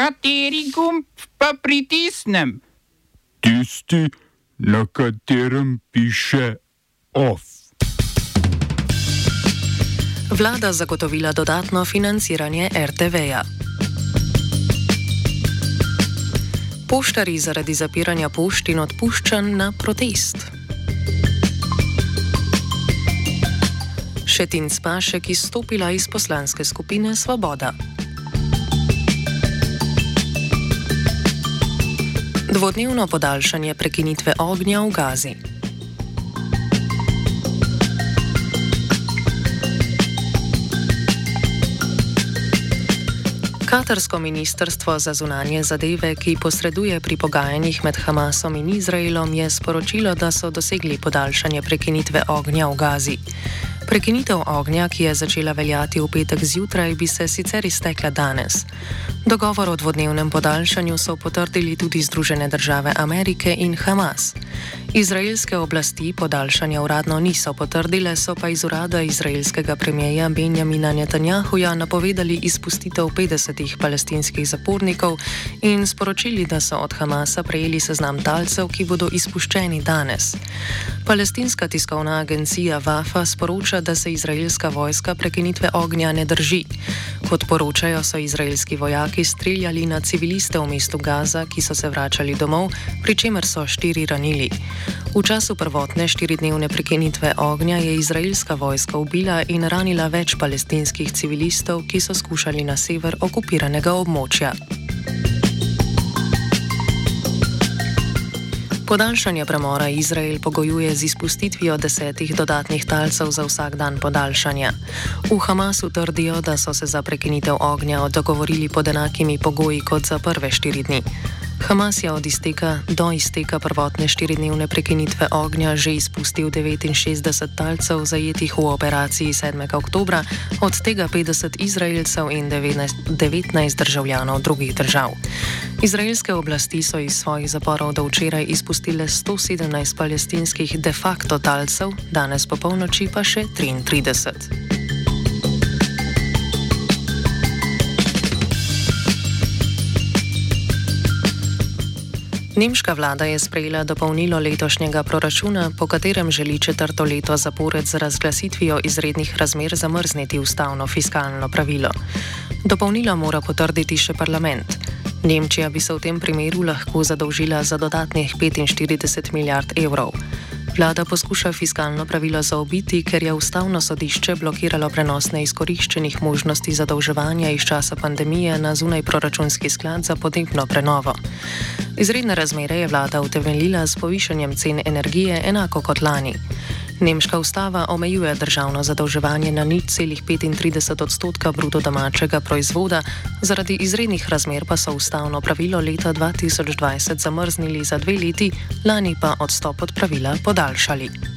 Kateri gumb pa pritisnem? Tisti, na katerem piše OF. Vlada zagotovila dodatno financiranje RTV-ja. Poštari zaradi zapiranja pošt in odpuščanj na protest. Šetin Spašek izstopila iz poslanske skupine Svoboda. Dvodnevno podaljšanje prekinitve ognja v Gazi. Katarsko ministrstvo za zunanje zadeve, ki posreduje pri pogajanjih med Hamasom in Izraelom, je sporočilo, da so dosegli podaljšanje prekinitve ognja v Gazi. Prekinitev ognja, ki je začela veljati v petek zjutraj, bi se sicer iztekla danes. Dogovor o dvodnevnem podaljšanju so potrdili tudi Združene države Amerike in Hamas. Izraelske oblasti podaljšanja uradno niso potrdile, so pa iz urada izraelskega premijeja Benjamina Netanjahuja napovedali izpustitev 50 palestinskih zapornikov in sporočili, da so od Hamasa prejeli seznam talcev, ki bodo izpuščeni danes. Palestinska tiskovna agencija Wafa sporoča, da se izraelska vojska prekinitve ognja ne drži. Kot poročajo, so izraelski vojaki streljali na civiliste v mestu Gaza, ki so se vračali domov, pri čemer so štiri ranili. V času prvotne štiridnevne prekinitve ognja je izraelska vojska ubila in ranila več palestinskih civilistov, ki so skušali na sever okupiranega območja. Podaljšanje premora Izrael pogojuje z izpustitvijo desetih dodatnih talcev za vsak dan podaljšanja. V Hamasu trdijo, da so se za prekinitev ognja dogovorili pod enakimi pogoji kot za prve štiri dni. Hamas je od izteka do izteka prvotne štiridnevne prekinitve ognja že izpustil 69 talcev zajetih v operaciji 7. oktober, od tega 50 izraelcev in 19 državljanov drugih držav. Izraelske oblasti so iz svojih zaporov do včeraj izpustile 117 palestinskih de facto talcev, danes po polnoči pa še 33. Nemška vlada je sprejela dopolnilo letošnjega proračuna, po katerem želi četrto leto zapored z razglasitvijo izrednih razmer zamrzniti ustavno fiskalno pravilo. Dopolnilo mora potrditi še parlament. Nemčija bi se v tem primeru lahko zadolžila za dodatnih 45 milijard evrov. Vlada poskuša fiskalno pravilo zaobiti, ker je ustavno sodišče blokiralo prenos neizkoriščenih možnosti zadolževanja iz časa pandemije na zunaj proračunski sklad za podnebno prenovo. Izredne razmere je vlada utemeljila s povišanjem cen energije enako kot lani. Nemška ustava omejuje državno zadolževanje na nič celih 35 odstotka bruto domačega proizvoda, zaradi izrednih razmer pa so ustavno pravilo leta 2020 zamrznili za dve leti, lani pa odstop od pravila podaljšali.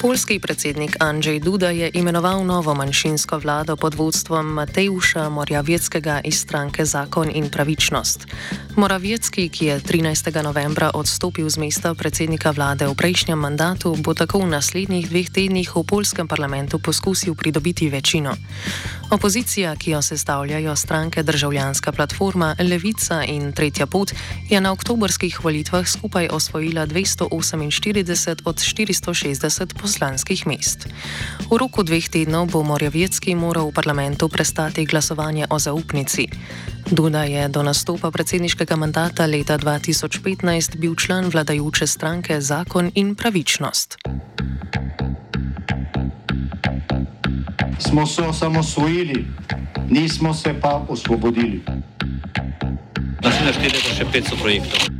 Polski predsednik Andrzej Duda je imenoval novo manjšinsko vlado pod vodstvom Mateuša Morjavjeckega iz stranke Zakon in pravičnost. Moravjecki, ki je 13. novembra odstopil z mesta predsednika vlade v prejšnjem mandatu, bo tako v naslednjih dveh tednih v polskem parlamentu poskusil pridobiti večino. Opozicija, ki jo sestavljajo stranke Državljanska platforma, Levica in Tretja pot, je na oktobrskih volitvah skupaj osvojila 248 od 460 poslanskih mest. V roku dveh tednov bo Morjavjecki moral v parlamentu prestati glasovanje o zaupnici. Duda je do nastopa predsedniškega mandata leta 2015 bil član vladajoče stranke Zakon in pravičnost. Smo se osamosvojili, nismo se pa osvobodili. Naslednje število je še 500 projektov.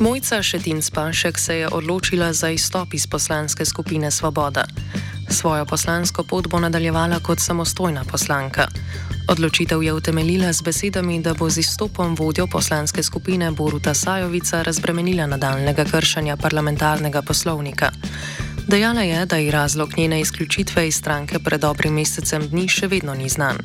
Mojca Šetin Spašek se je odločila za izstop iz poslanske skupine Svoboda. Svojo poslansko pot bo nadaljevala kot samostojna poslanka. Odločitev je utemeljila z besedami, da bo z izstopom vodjo poslanske skupine Boruta Sajovica razbremenila nadaljnega kršanja parlamentarnega poslovnika. Dejala je, da je razlog njene izključitve iz stranke pred dobrim mesecem dni še vedno ni znan.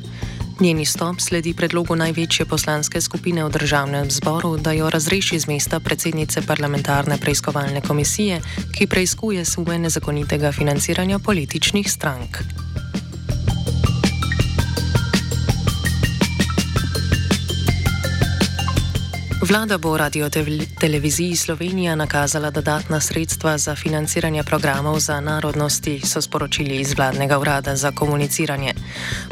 Njeni stop sledi predlogu največje poslanske skupine v državnem zboru, da jo razreši z mesta predsednice parlamentarne preiskovalne komisije, ki preiskuje sume nezakonitega financiranja političnih strank. Vlada bo radio televiziji Slovenija nakazala dodatna sredstva za financiranje programov za narodnosti, so sporočili iz vladnega urada za komuniciranje.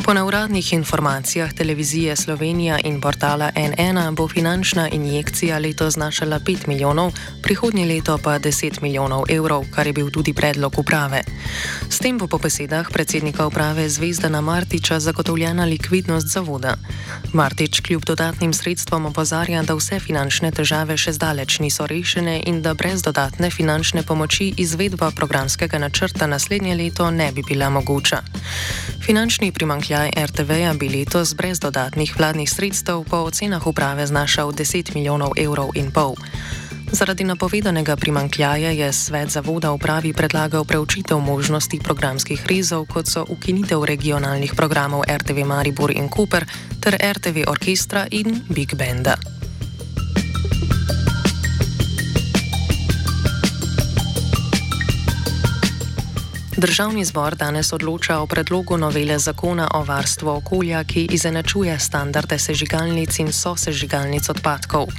Po neuradnih informacijah televizije Slovenija in portala NN bo finančna injekcija leto znašala 5 milijonov, prihodnje leto pa 10 milijonov evrov, kar je bil tudi predlog uprave. S tem bo po besedah predsednika uprave Zvezdana Martiča zagotovljena likvidnost zavoda. Martič kljub dodatnim sredstvom opozarja, da vse finančne težave še zdaleč niso rešene in da brez dodatne finančne pomoči izvedba programskega načrta naslednje leto ne bi bila mogoča. Finančni primankljaj RTV-ja bi letos brez dodatnih vladnih sredstev po ocenah uprave znašal 10 milijonov evrov in pol. Zaradi napovedanega primankljaja je svet zavoda upravi predlagal preučitev možnosti programskih rezov, kot so ukinitev regionalnih programov RTV Maribor in Cooper ter RTV Orkestra in Big Benda. Državni zbor danes odloča o predlogu novele zakona o varstvu okolja, ki izenačuje standarde sežigalnic in sosežigalnic odpadkov.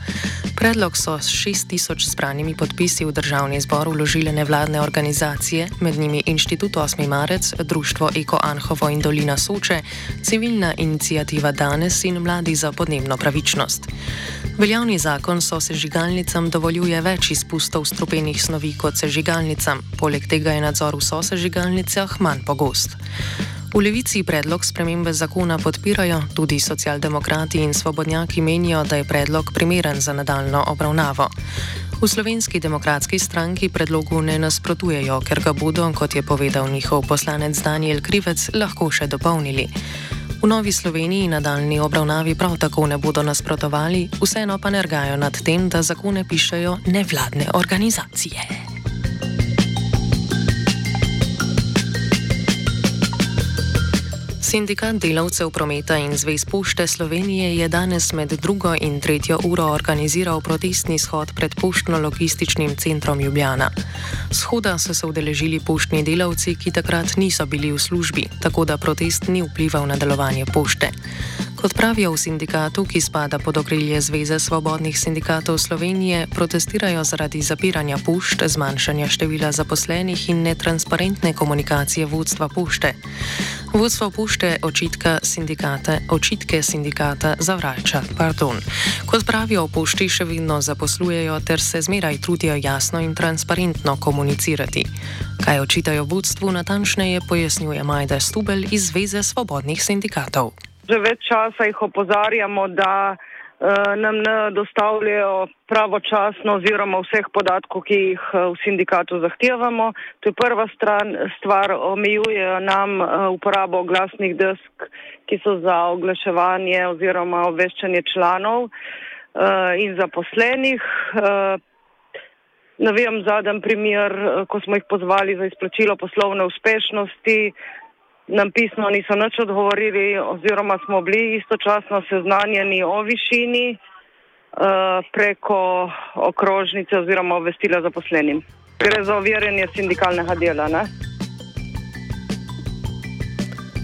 Predlog so s 6000 zbranimi podpisi v državni zbor vložile nevladne organizacije, med njimi Inštitut 8. marec, Društvo Eko Anhovo in Dolina Soče, civilna inicijativa Danes in Mladi za podnebno pravičnost. Veljavni zakon so sežigalnicam dovoljuje več izpustov strupenih snovi kot sežigalnicam, poleg tega je nadzor v sosežigalnicah manj pogost. V levici predlog spremembe zakona podpirajo, tudi socialdemokrati in svobodnjaki menijo, da je predlog primeren za nadaljno obravnavo. V slovenski demokratski stranki predlogu ne nasprotujejo, ker ga bodo, kot je povedal njihov poslanec Daniel Krivec, lahko še dopolnili. V Novi Sloveniji nadaljni obravnavi prav tako ne bodo nasprotovali, vseeno pa nergajo nad tem, da zakone pišejo nevladne organizacije. Sindikat delavcev prometa in Zvez pošte Slovenije je danes med drugo in tretjo uro organiziral protestni shod pred poštno-logističnim centrom Ljubljana. Shoda so se udeležili poštni delavci, ki takrat niso bili v službi, tako da protest ni vplival na delovanje pošte. Kot pravijo v sindikatu, ki spada pod okrilje Zveze svobodnih sindikatov Slovenije, protestirajo zaradi zapiranja pušč, zmanjšanja števila zaposlenih in netransparentne komunikacije vodstva pušte. Vodstvo pušte očitka sindikate, očitke sindikata zavrača. Pardon. Kot pravijo, pušti še vedno zaposlujejo ter se zmeraj trudijo jasno in transparentno komunicirati. Kaj očitajo vodstvu, natančneje pojasnjuje Majda Stubel iz Zveze svobodnih sindikatov že več časa jih opozarjamo, da uh, nam ne dostavljajo pravočasno oziroma vseh podatkov, ki jih uh, v sindikatu zahtevamo. To je prva stran, stvar, omejujejo nam uh, uporabo glasnih desk, ki so za oglaševanje oziroma obveščanje članov in zaposlenih. Ne vem, zadnji primer, ko smo jih pozvali za izplačilo poslovne uspešnosti, nam pismo niso nič odgovorili, oziroma smo bili istočasno seznanjeni o višini uh, preko okrožnice oziroma obvestila zaposlenim. Gre za overjanje sindikalnega dela. Ne?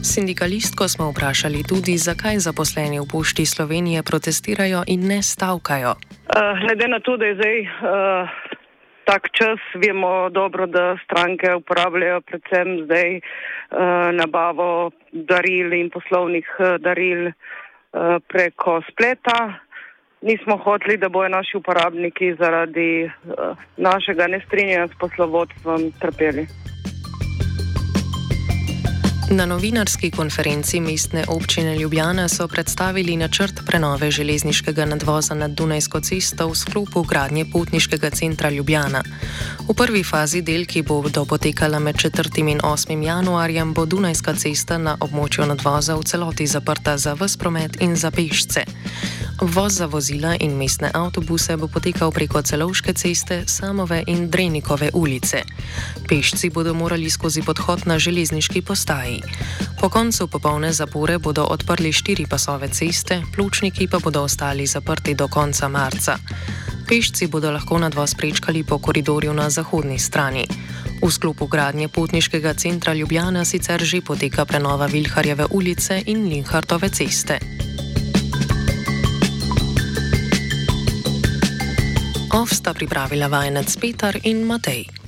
Sindikalistko smo vprašali tudi, zakaj zaposleni v pošti Slovenije protestirajo in ne stavkajo. Uh, glede na to, da je zdaj uh, tak čas, vemo dobro, da stranke uporabljajo predvsem zdaj uh, nabavo daril in poslovnih uh, daril uh, preko spleta. Nismo hoteli, da bojo naši uporabniki zaradi uh, našega nestrinjanja s poslovodstvom trpeli. Na novinarski konferenci mestne občine Ljubljana so predstavili načrt prenove železniškega nadvoza nad Dunajsko cesto v sklopu gradnje potniškega centra Ljubljana. V prvi fazi del, ki bo potekala med 4. in 8. januarjem, bo Dunajska cesta na območju nadvoza v celoti zaprta za vse promet in za pešce. Voz za vozila in mestne avtobuse bo potekal preko Celovške ceste, Samove in Drenikove ulice. Pešci bodo morali skozi podhod na železniški postaji. Po koncu popolne zapore bodo odprli štiri pasove ceste, pločniki pa bodo ostali zaprti do konca marca. Pešci bodo lahko nadvoz prečkali po koridorju na zahodni strani. V sklopu gradnje potniškega centra Ljubljana sicer že poteka prenova Vilharjeve ulice in Linhartove ceste. Ovsta pripravila vajenec Petar in Matej.